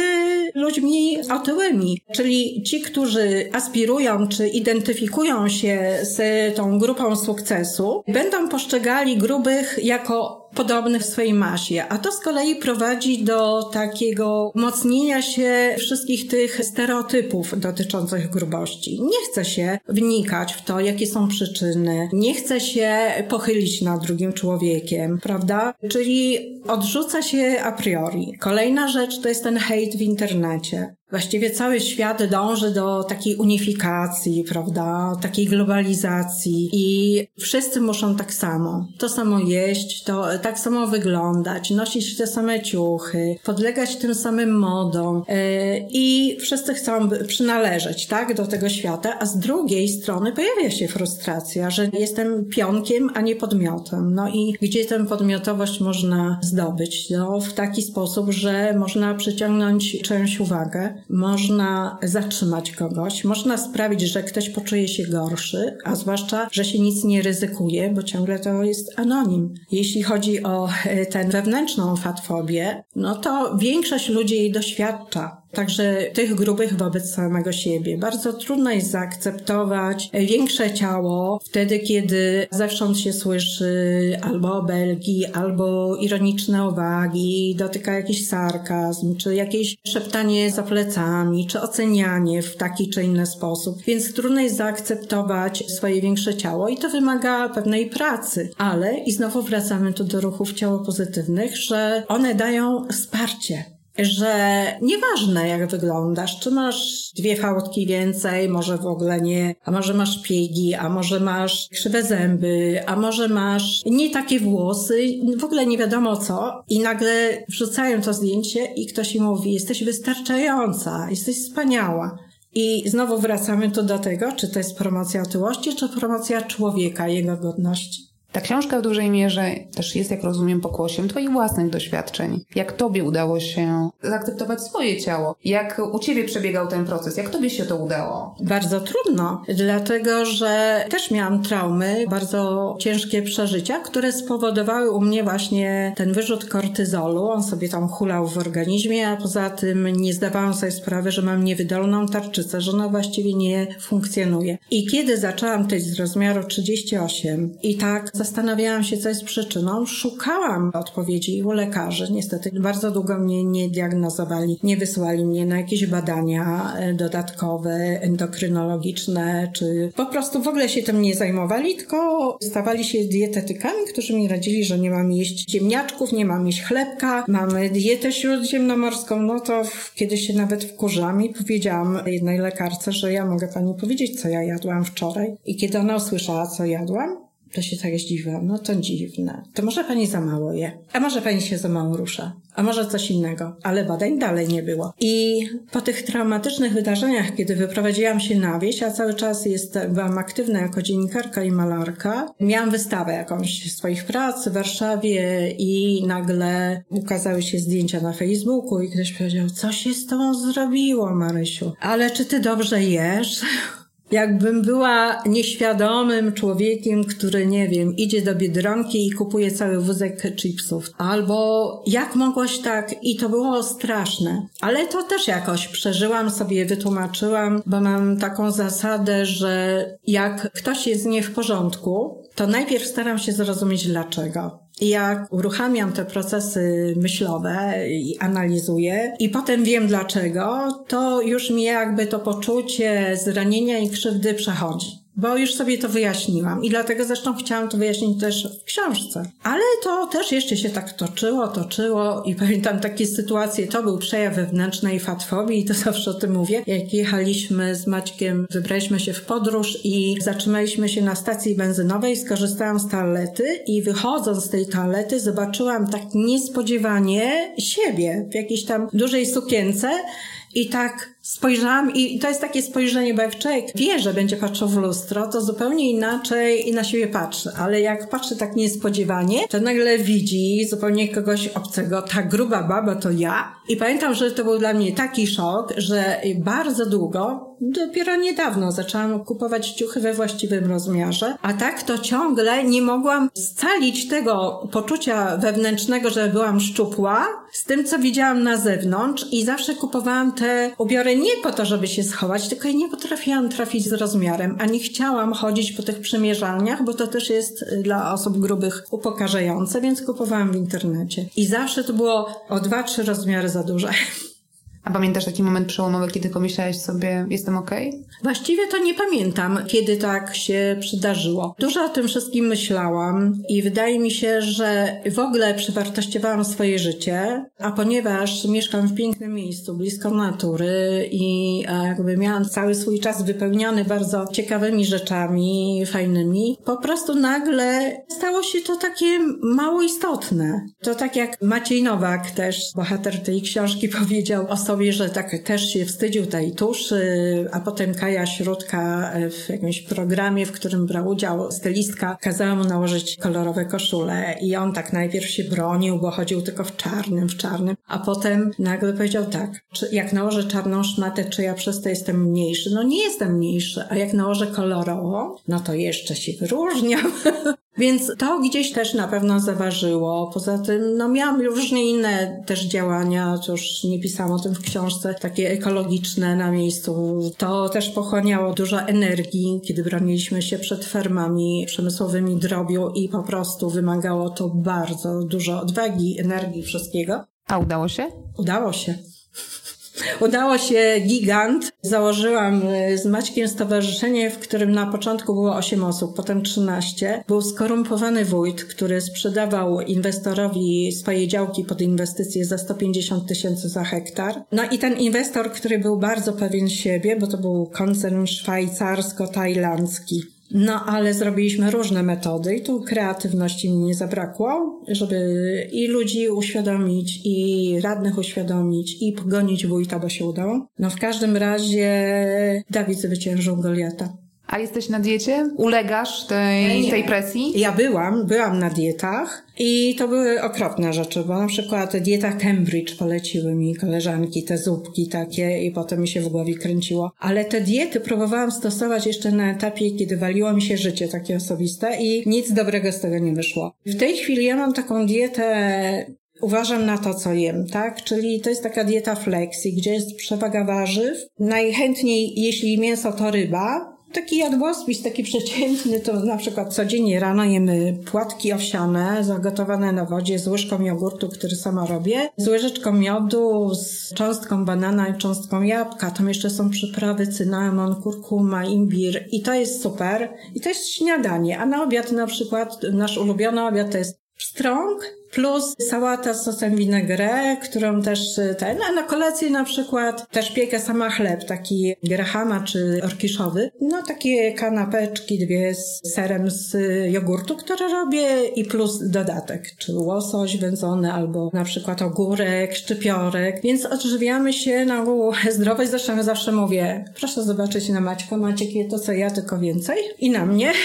ludźmi otyłymi, czyli ci, którzy aspirują czy identyfikują się z tą grupą sukcesu, będą postrzegali grubych jako podobnych w swojej masie, a to z kolei prowadzi do takiego umocnienia się wszystkich tych stereotypów dotyczących grubości. Nie chce się wnikać w to, jakie są przyczyny, nie chce się pochylić nad drugim człowiekiem, prawda? Czyli odrzuca się a priori. Kolejna rzecz to jest ten hejt w internecie. Właściwie cały świat dąży do takiej unifikacji, prawda, takiej globalizacji i wszyscy muszą tak samo. To samo jeść, to tak samo wyglądać, nosić te same ciuchy, podlegać tym samym modom yy, i wszyscy chcą przynależeć, tak, do tego świata, a z drugiej strony pojawia się frustracja, że jestem pionkiem, a nie podmiotem. No i gdzie tę podmiotowość można zdobyć? No, w taki sposób, że można przyciągnąć czyjąś uwagę, można zatrzymać kogoś, można sprawić, że ktoś poczuje się gorszy, a zwłaszcza, że się nic nie ryzykuje, bo ciągle to jest anonim. Jeśli chodzi o e, tę wewnętrzną fatfobię, no to większość ludzi jej doświadcza. Także tych grubych wobec samego siebie. Bardzo trudno jest zaakceptować większe ciało wtedy, kiedy zewsząd się słyszy albo obelgi, albo ironiczne uwagi, dotyka jakiś sarkazm, czy jakieś szeptanie za plecami, czy ocenianie w taki czy inny sposób. Więc trudno jest zaakceptować swoje większe ciało i to wymaga pewnej pracy. Ale, i znowu wracamy tu do ruchów ciało pozytywnych, że one dają wsparcie że nieważne jak wyglądasz, czy masz dwie fałdki więcej, może w ogóle nie, a może masz piegi, a może masz krzywe zęby, a może masz nie takie włosy, w ogóle nie wiadomo co i nagle wrzucają to zdjęcie i ktoś im mówi, jesteś wystarczająca, jesteś wspaniała. I znowu wracamy tu do tego, czy to jest promocja otyłości, czy promocja człowieka, jego godności. Ta książka w dużej mierze też jest, jak rozumiem, pokłosiem Twoich własnych doświadczeń. Jak Tobie udało się zaakceptować swoje ciało? Jak u Ciebie przebiegał ten proces? Jak Tobie się to udało? Bardzo trudno, dlatego że też miałam traumy, bardzo ciężkie przeżycia, które spowodowały u mnie właśnie ten wyrzut kortyzolu. On sobie tam hulał w organizmie, a poza tym nie zdawałam sobie sprawy, że mam niewydolną tarczycę, że ona właściwie nie funkcjonuje. I kiedy zaczęłam tej z rozmiaru 38 i tak zastanawiałam się, co jest przyczyną, szukałam odpowiedzi u lekarzy. Niestety bardzo długo mnie nie diagnozowali, nie wysłali mnie na jakieś badania e, dodatkowe, endokrynologiczne, czy po prostu w ogóle się tym nie zajmowali, tylko stawali się dietetykami, którzy mi radzili, że nie mam jeść ziemniaczków, nie mam jeść chlebka, mamy dietę śródziemnomorską, no to kiedyś się nawet wkurzyłam i powiedziałam jednej lekarce, że ja mogę pani powiedzieć, co ja jadłam wczoraj. I kiedy ona usłyszała, co jadłam, to się tak zdziwiłam. No to dziwne. To może pani za mało je. A może pani się za mało rusza. A może coś innego. Ale badań dalej nie było. I po tych traumatycznych wydarzeniach, kiedy wyprowadziłam się na wieś, a cały czas jest, byłam aktywna jako dziennikarka i malarka, miałam wystawę jakąś swoich prac w Warszawie i nagle ukazały się zdjęcia na Facebooku i ktoś powiedział, co się z tobą zrobiło, Marysiu? Ale czy ty dobrze jesz? Jakbym była nieświadomym człowiekiem, który, nie wiem, idzie do Biedronki i kupuje cały wózek chipsów. Albo jak mogłaś tak? I to było straszne. Ale to też jakoś przeżyłam sobie, wytłumaczyłam, bo mam taką zasadę, że jak ktoś jest nie w porządku, to najpierw staram się zrozumieć dlaczego. Jak uruchamiam te procesy myślowe i analizuję i potem wiem dlaczego, to już mi jakby to poczucie zranienia i krzywdy przechodzi bo już sobie to wyjaśniłam i dlatego zresztą chciałam to wyjaśnić też w książce. Ale to też jeszcze się tak toczyło, toczyło i pamiętam takie sytuacje, to był przejaw wewnętrznej fatfobii i to zawsze o tym mówię. Jak jechaliśmy z Maćkiem, wybraliśmy się w podróż i zatrzymaliśmy się na stacji benzynowej, skorzystałam z toalety i wychodząc z tej toalety zobaczyłam tak niespodziewanie siebie w jakiejś tam dużej sukience i tak spojrzałam i to jest takie spojrzenie, bo jak człowiek wie, że będzie patrzył w lustro, to zupełnie inaczej i na siebie patrzy. Ale jak patrzy tak niespodziewanie, to nagle widzi zupełnie kogoś obcego. Ta gruba baba to ja. I pamiętam, że to był dla mnie taki szok, że bardzo długo, dopiero niedawno zaczęłam kupować ciuchy we właściwym rozmiarze, a tak to ciągle nie mogłam scalić tego poczucia wewnętrznego, że byłam szczupła z tym, co widziałam na zewnątrz i zawsze kupowałam te ubiory nie po to, żeby się schować, tylko ja nie potrafiłam trafić z rozmiarem, a nie chciałam chodzić po tych przymierzalniach, bo to też jest y, dla osób grubych upokarzające, więc kupowałam w internecie. I zawsze to było o dwa, trzy rozmiary za duże. A pamiętasz taki moment przełomowy, kiedy pomyślałeś sobie, jestem okej? Okay? Właściwie to nie pamiętam, kiedy tak się przydarzyło. Dużo o tym wszystkim myślałam i wydaje mi się, że w ogóle przewartościowałam swoje życie, a ponieważ mieszkam w pięknym miejscu, blisko natury i jakby miałam cały swój czas wypełniony bardzo ciekawymi rzeczami, fajnymi, po prostu nagle stało się to takie mało istotne. To tak jak Maciej Nowak też, bohater tej książki powiedział o że tak też się wstydził tej tuszy, a potem Kaja Śródka w jakimś programie, w którym brał udział stylistka, kazała mu nałożyć kolorowe koszule i on tak najpierw się bronił, bo chodził tylko w czarnym, w czarnym, a potem nagle powiedział tak, czy jak nałożę czarną szmatę, czy ja przez to jestem mniejszy? No nie jestem mniejszy, a jak nałożę kolorową, no to jeszcze się wyróżniam. Więc to gdzieś też na pewno zaważyło. Poza tym, no miałam różne inne też działania, już nie pisałam o tym w książce, takie ekologiczne na miejscu. To też pochłaniało dużo energii, kiedy broniliśmy się przed fermami przemysłowymi drobiu i po prostu wymagało to bardzo dużo odwagi, energii, wszystkiego. A udało się? Udało się. Udało się gigant. Założyłam y, z Maćkiem stowarzyszenie, w którym na początku było 8 osób, potem 13. Był skorumpowany wójt, który sprzedawał inwestorowi swoje działki pod inwestycje za 150 tysięcy za hektar. No i ten inwestor, który był bardzo pewien siebie, bo to był koncern szwajcarsko-tajlandzki. No, ale zrobiliśmy różne metody i tu kreatywności mi nie zabrakło, żeby i ludzi uświadomić, i radnych uświadomić, i pogonić wójta, bo się udało. No, w każdym razie Dawid zwyciężył Goliata. A jesteś na diecie? Ulegasz tej, tej presji? Ja byłam, byłam na dietach i to były okropne rzeczy, bo na przykład dieta Cambridge poleciły mi koleżanki, te zupki takie i potem mi się w głowie kręciło. Ale te diety próbowałam stosować jeszcze na etapie, kiedy waliło mi się życie takie osobiste i nic dobrego z tego nie wyszło. W tej chwili ja mam taką dietę uważam na to, co jem, tak? Czyli to jest taka dieta flexi, gdzie jest przewaga warzyw. Najchętniej, jeśli mięso, to ryba. Taki jadłospis, taki przeciętny, to na przykład codziennie rano jemy płatki owsiane, zagotowane na wodzie z łyżką jogurtu, który sama robię, z łyżeczką miodu, z cząstką banana i cząstką jabłka. Tam jeszcze są przyprawy, cynamon, kurkuma, imbir i to jest super. I to jest śniadanie. A na obiad na przykład, nasz ulubiony obiad to jest pstrąg, plus sałata z sosem vinaigrette, którą też y, ten, a na kolację na przykład też piekę sama chleb, taki grahama czy orkiszowy. No takie kanapeczki dwie z serem z jogurtu, które robię i plus dodatek, czy łosoś wędzony albo na przykład ogórek, szczypiorek, więc odżywiamy się na ogół zdrowo i zresztą zawsze mówię, proszę zobaczyć na Maćka, Maciek je to co ja, tylko więcej i na mnie.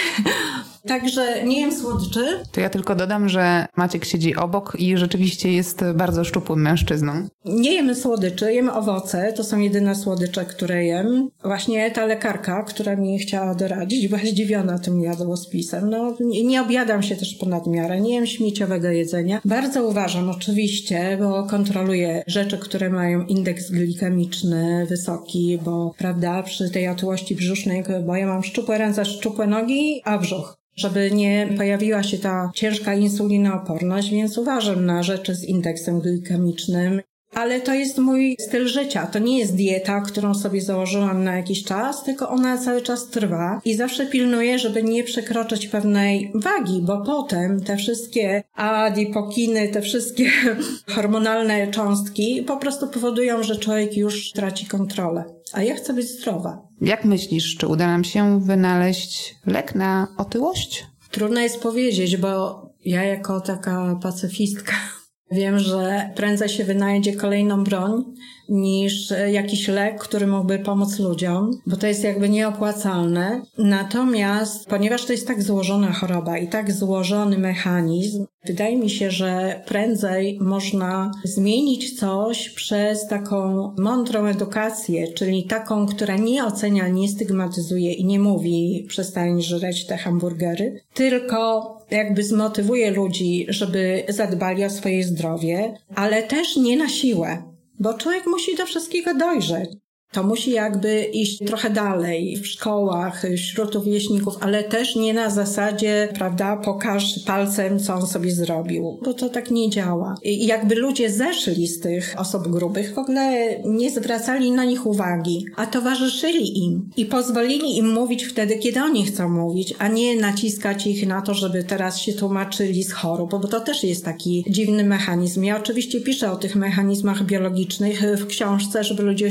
Także nie jem słodyczy. To ja tylko dodam, że Maciek siedzi obok i rzeczywiście jest bardzo szczupłym mężczyzną. Nie jemy słodyczy, jemy owoce. To są jedyne słodycze, które jem. Właśnie ta lekarka, która mi chciała doradzić, była zdziwiona tym jadłospisem. No, nie, objadam się też ponad miarę. Nie jem śmieciowego jedzenia. Bardzo uważam oczywiście, bo kontroluję rzeczy, które mają indeks glikemiczny wysoki, bo prawda, przy tej otyłości brzusznej, bo ja mam szczupłe ręce, szczupłe nogi, a brzuch żeby nie pojawiła się ta ciężka insulinooporność, więc uważam na rzeczy z indeksem glikemicznym. Ale to jest mój styl życia. To nie jest dieta, którą sobie założyłam na jakiś czas, tylko ona cały czas trwa i zawsze pilnuję, żeby nie przekroczyć pewnej wagi, bo potem te wszystkie adipokiny, te wszystkie hormonalne cząstki po prostu powodują, że człowiek już traci kontrolę. A ja chcę być zdrowa. Jak myślisz, czy uda nam się wynaleźć lek na otyłość? Trudno jest powiedzieć, bo ja jako taka pacyfistka wiem, że prędzej się wynajdzie kolejną broń niż jakiś lek, który mógłby pomóc ludziom, bo to jest jakby nieopłacalne. Natomiast, ponieważ to jest tak złożona choroba i tak złożony mechanizm, wydaje mi się, że prędzej można zmienić coś przez taką mądrą edukację, czyli taką, która nie ocenia, nie stygmatyzuje i nie mówi przestań żreć te hamburgery, tylko jakby zmotywuje ludzi, żeby zadbali o swoje zdrowie, ale też nie na siłę. Bo człowiek musi do wszystkiego dojrzeć. To musi jakby iść trochę dalej w szkołach, wśród rówieśników, ale też nie na zasadzie, prawda, pokaż palcem, co on sobie zrobił, bo to tak nie działa. I jakby ludzie zeszli z tych osób grubych, w ogóle nie zwracali na nich uwagi, a towarzyszyli im i pozwolili im mówić wtedy, kiedy oni chcą mówić, a nie naciskać ich na to, żeby teraz się tłumaczyli z chorób, bo to też jest taki dziwny mechanizm. Ja oczywiście piszę o tych mechanizmach biologicznych w książce, żeby ludzi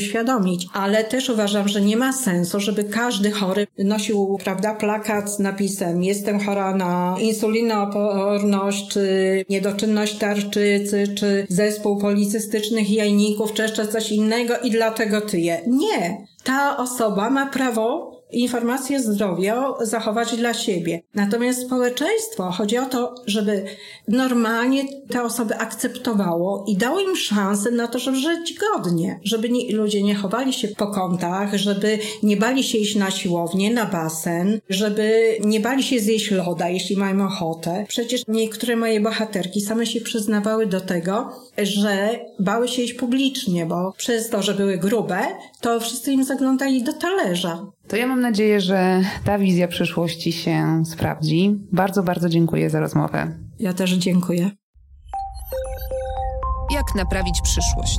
ale też uważam, że nie ma sensu, żeby każdy chory nosił, prawda, plakat z napisem jestem chora na insulinooporność, czy niedoczynność tarczycy, czy zespół policystycznych jajników, czy jeszcze coś innego i dlatego tyję. Nie. Ta osoba ma prawo informacje zdrowia zachować dla siebie. Natomiast społeczeństwo chodzi o to, żeby normalnie te osoby akceptowało i dało im szansę na to, żeby żyć godnie, żeby nie, ludzie nie chowali się po kątach, żeby nie bali się iść na siłownię, na basen, żeby nie bali się zjeść loda, jeśli mają ochotę. Przecież niektóre moje bohaterki same się przyznawały do tego, że bały się iść publicznie, bo przez to, że były grube, to wszyscy im zaglądali do talerza. To ja mam nadzieję, że ta wizja przyszłości się sprawdzi. Bardzo, bardzo dziękuję za rozmowę. Ja też dziękuję. Jak naprawić przyszłość?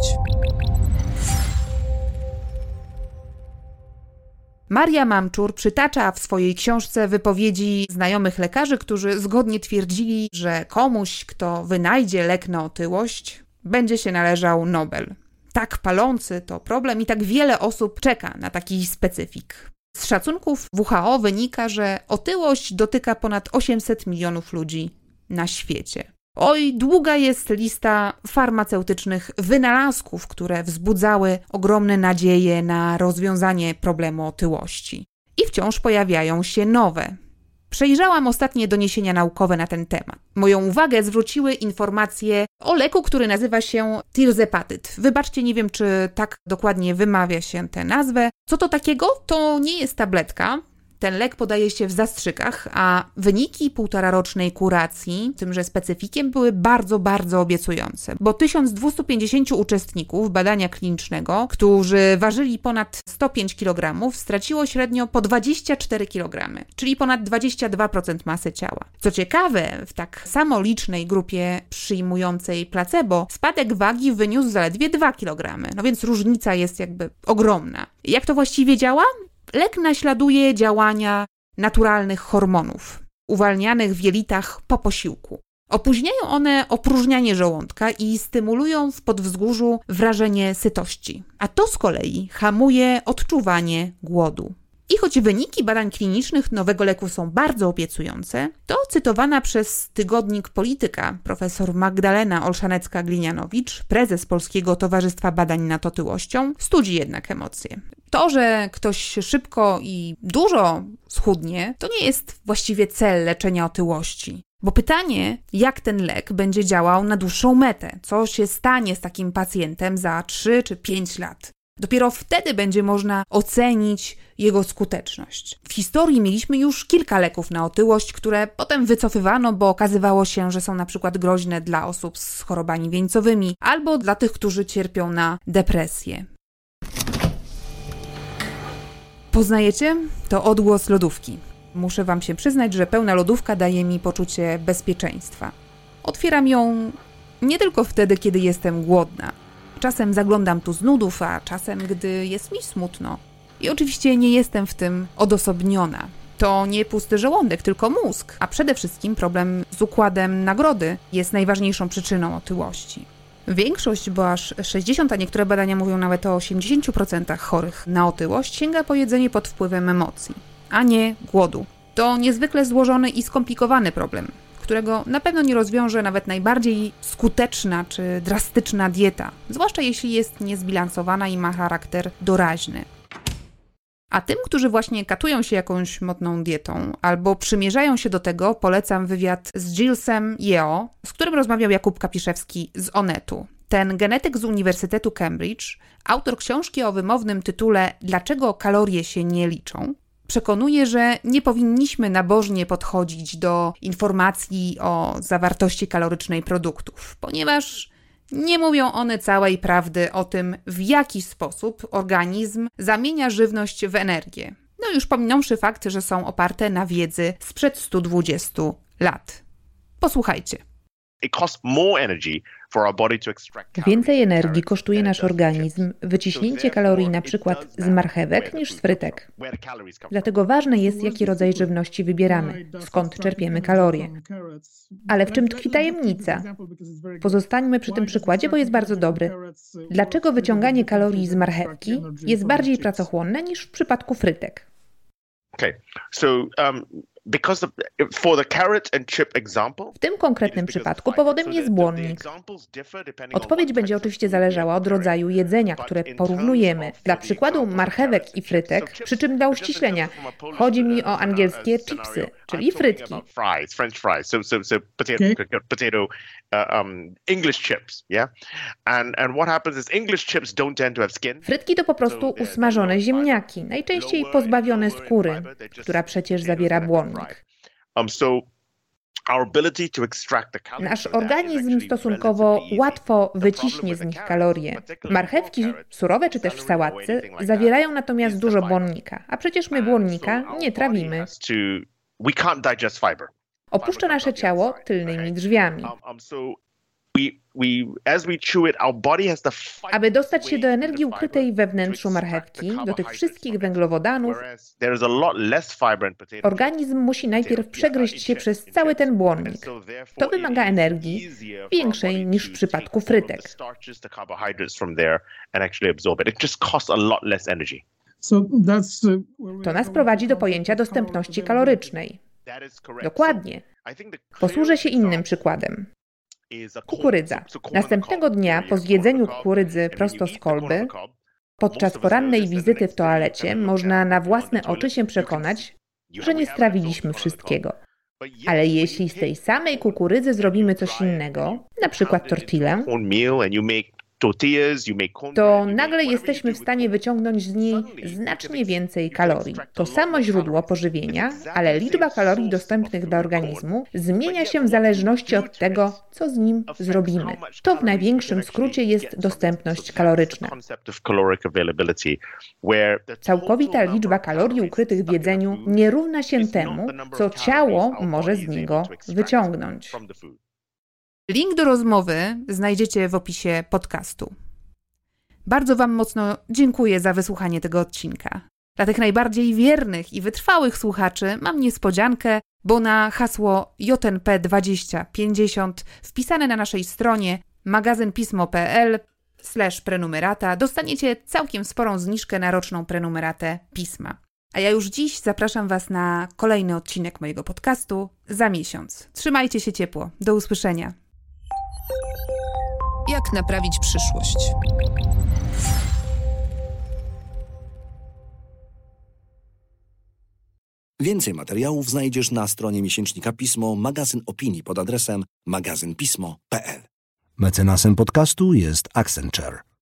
Maria Mamczur przytacza w swojej książce wypowiedzi znajomych lekarzy, którzy zgodnie twierdzili, że komuś, kto wynajdzie lek na otyłość, będzie się należał Nobel. Tak palący to problem i tak wiele osób czeka na taki specyfik. Z szacunków WHO wynika, że otyłość dotyka ponad 800 milionów ludzi na świecie. Oj, długa jest lista farmaceutycznych wynalazków, które wzbudzały ogromne nadzieje na rozwiązanie problemu otyłości. I wciąż pojawiają się nowe. Przejrzałam ostatnie doniesienia naukowe na ten temat. Moją uwagę zwróciły informacje o leku, który nazywa się tirzepatyt. Wybaczcie, nie wiem, czy tak dokładnie wymawia się tę nazwę. Co to takiego? To nie jest tabletka, ten lek podaje się w zastrzykach, a wyniki półtorarocznej kuracji, tymże specyfikiem, były bardzo, bardzo obiecujące, bo 1250 uczestników badania klinicznego, którzy ważyli ponad 105 kg, straciło średnio po 24 kg, czyli ponad 22% masy ciała. Co ciekawe, w tak samo licznej grupie przyjmującej placebo spadek wagi wyniósł zaledwie 2 kg, no więc różnica jest jakby ogromna. Jak to właściwie działa? Lek naśladuje działania naturalnych hormonów, uwalnianych w jelitach po posiłku. Opóźniają one opróżnianie żołądka i stymulują w podwzgórzu wrażenie sytości, a to z kolei hamuje odczuwanie głodu. I choć wyniki badań klinicznych nowego leku są bardzo obiecujące, to cytowana przez tygodnik Polityka profesor Magdalena Olszanecka-Glinianowicz, prezes Polskiego Towarzystwa Badań nad Otyłością, studzi jednak emocje. To, że ktoś szybko i dużo schudnie, to nie jest właściwie cel leczenia otyłości. Bo pytanie, jak ten lek będzie działał na dłuższą metę, co się stanie z takim pacjentem za 3 czy 5 lat. Dopiero wtedy będzie można ocenić jego skuteczność. W historii mieliśmy już kilka leków na otyłość, które potem wycofywano, bo okazywało się, że są na przykład groźne dla osób z chorobami wieńcowymi albo dla tych, którzy cierpią na depresję. Poznajecie? To odgłos lodówki. Muszę Wam się przyznać, że pełna lodówka daje mi poczucie bezpieczeństwa. Otwieram ją nie tylko wtedy, kiedy jestem głodna. Czasem zaglądam tu z nudów, a czasem, gdy jest mi smutno. I oczywiście nie jestem w tym odosobniona. To nie pusty żołądek, tylko mózg, a przede wszystkim problem z układem nagrody jest najważniejszą przyczyną otyłości. Większość, bo aż 60, a niektóre badania mówią nawet o 80% chorych na otyłość, sięga po jedzenie pod wpływem emocji, a nie głodu. To niezwykle złożony i skomplikowany problem, którego na pewno nie rozwiąże nawet najbardziej skuteczna czy drastyczna dieta, zwłaszcza jeśli jest niezbilansowana i ma charakter doraźny. A tym, którzy właśnie katują się jakąś modną dietą albo przymierzają się do tego, polecam wywiad z Gillesem Yeo, z którym rozmawiał Jakub Kapiszewski z Onetu. Ten genetyk z Uniwersytetu Cambridge, autor książki o wymownym tytule Dlaczego kalorie się nie liczą, przekonuje, że nie powinniśmy nabożnie podchodzić do informacji o zawartości kalorycznej produktów, ponieważ nie mówią one całej prawdy o tym, w jaki sposób organizm zamienia żywność w energię. No już pominąwszy fakt, że są oparte na wiedzy sprzed 120 lat. Posłuchajcie. It costs more energy Więcej energii kosztuje nasz organizm wyciśnięcie kalorii na przykład z marchewek niż z frytek. Dlatego ważne jest, jaki rodzaj żywności wybieramy, skąd czerpiemy kalorie. Ale w czym tkwi tajemnica? Pozostańmy przy tym przykładzie, bo jest bardzo dobry. Dlaczego wyciąganie kalorii z marchewki jest bardziej pracochłonne niż w przypadku frytek? Okay, so um, w tym konkretnym przypadku powodem jest błonnik. Odpowiedź będzie oczywiście zależała od rodzaju jedzenia, które porównujemy. Dla przykładu marchewek i frytek, przy czym dla uściślenia, chodzi mi o angielskie chipsy, czyli frytki. Frytki to po prostu usmażone ziemniaki, najczęściej pozbawione skóry, która przecież zawiera błonnik. Um, Nasz organizm stosunkowo łatwo wyciśnie z nich kalorie. Marchewki, surowe czy też w sałatce, zawierają natomiast dużo błonnika, a przecież my błonnika nie trawimy. Opuszcza nasze ciało tylnymi drzwiami. Aby dostać się do energii ukrytej we wnętrzu marchewki, do tych wszystkich węglowodanów, organizm musi najpierw przegryźć się przez cały ten błonnik. To wymaga energii większej niż w przypadku frytek. To nas prowadzi do pojęcia dostępności kalorycznej. Dokładnie. Posłużę się innym przykładem. Kukurydza. Następnego dnia po zjedzeniu kukurydzy prosto z kolby Podczas porannej wizyty w toalecie można na własne oczy się przekonać, że nie strawiliśmy wszystkiego. Ale jeśli z tej samej kukurydzy zrobimy coś innego, na przykład tortillę, to nagle jesteśmy w stanie wyciągnąć z niej znacznie więcej kalorii. To samo źródło pożywienia, ale liczba kalorii dostępnych dla organizmu zmienia się w zależności od tego, co z nim zrobimy. To w największym skrócie jest dostępność kaloryczna. Całkowita liczba kalorii ukrytych w jedzeniu nie równa się temu, co ciało może z niego wyciągnąć. Link do rozmowy znajdziecie w opisie podcastu. Bardzo Wam mocno dziękuję za wysłuchanie tego odcinka. Dla tych najbardziej wiernych i wytrwałych słuchaczy mam niespodziankę, bo na hasło JNP2050 wpisane na naszej stronie magazynpismo.pl slash prenumerata dostaniecie całkiem sporą zniżkę na roczną prenumeratę pisma. A ja już dziś zapraszam Was na kolejny odcinek mojego podcastu za miesiąc. Trzymajcie się ciepło. Do usłyszenia. Jak naprawić przyszłość? Więcej materiałów znajdziesz na stronie miesięcznika Pismo, magazyn opinii pod adresem magazynpismo.pl. Mecenasem podcastu jest Accenture.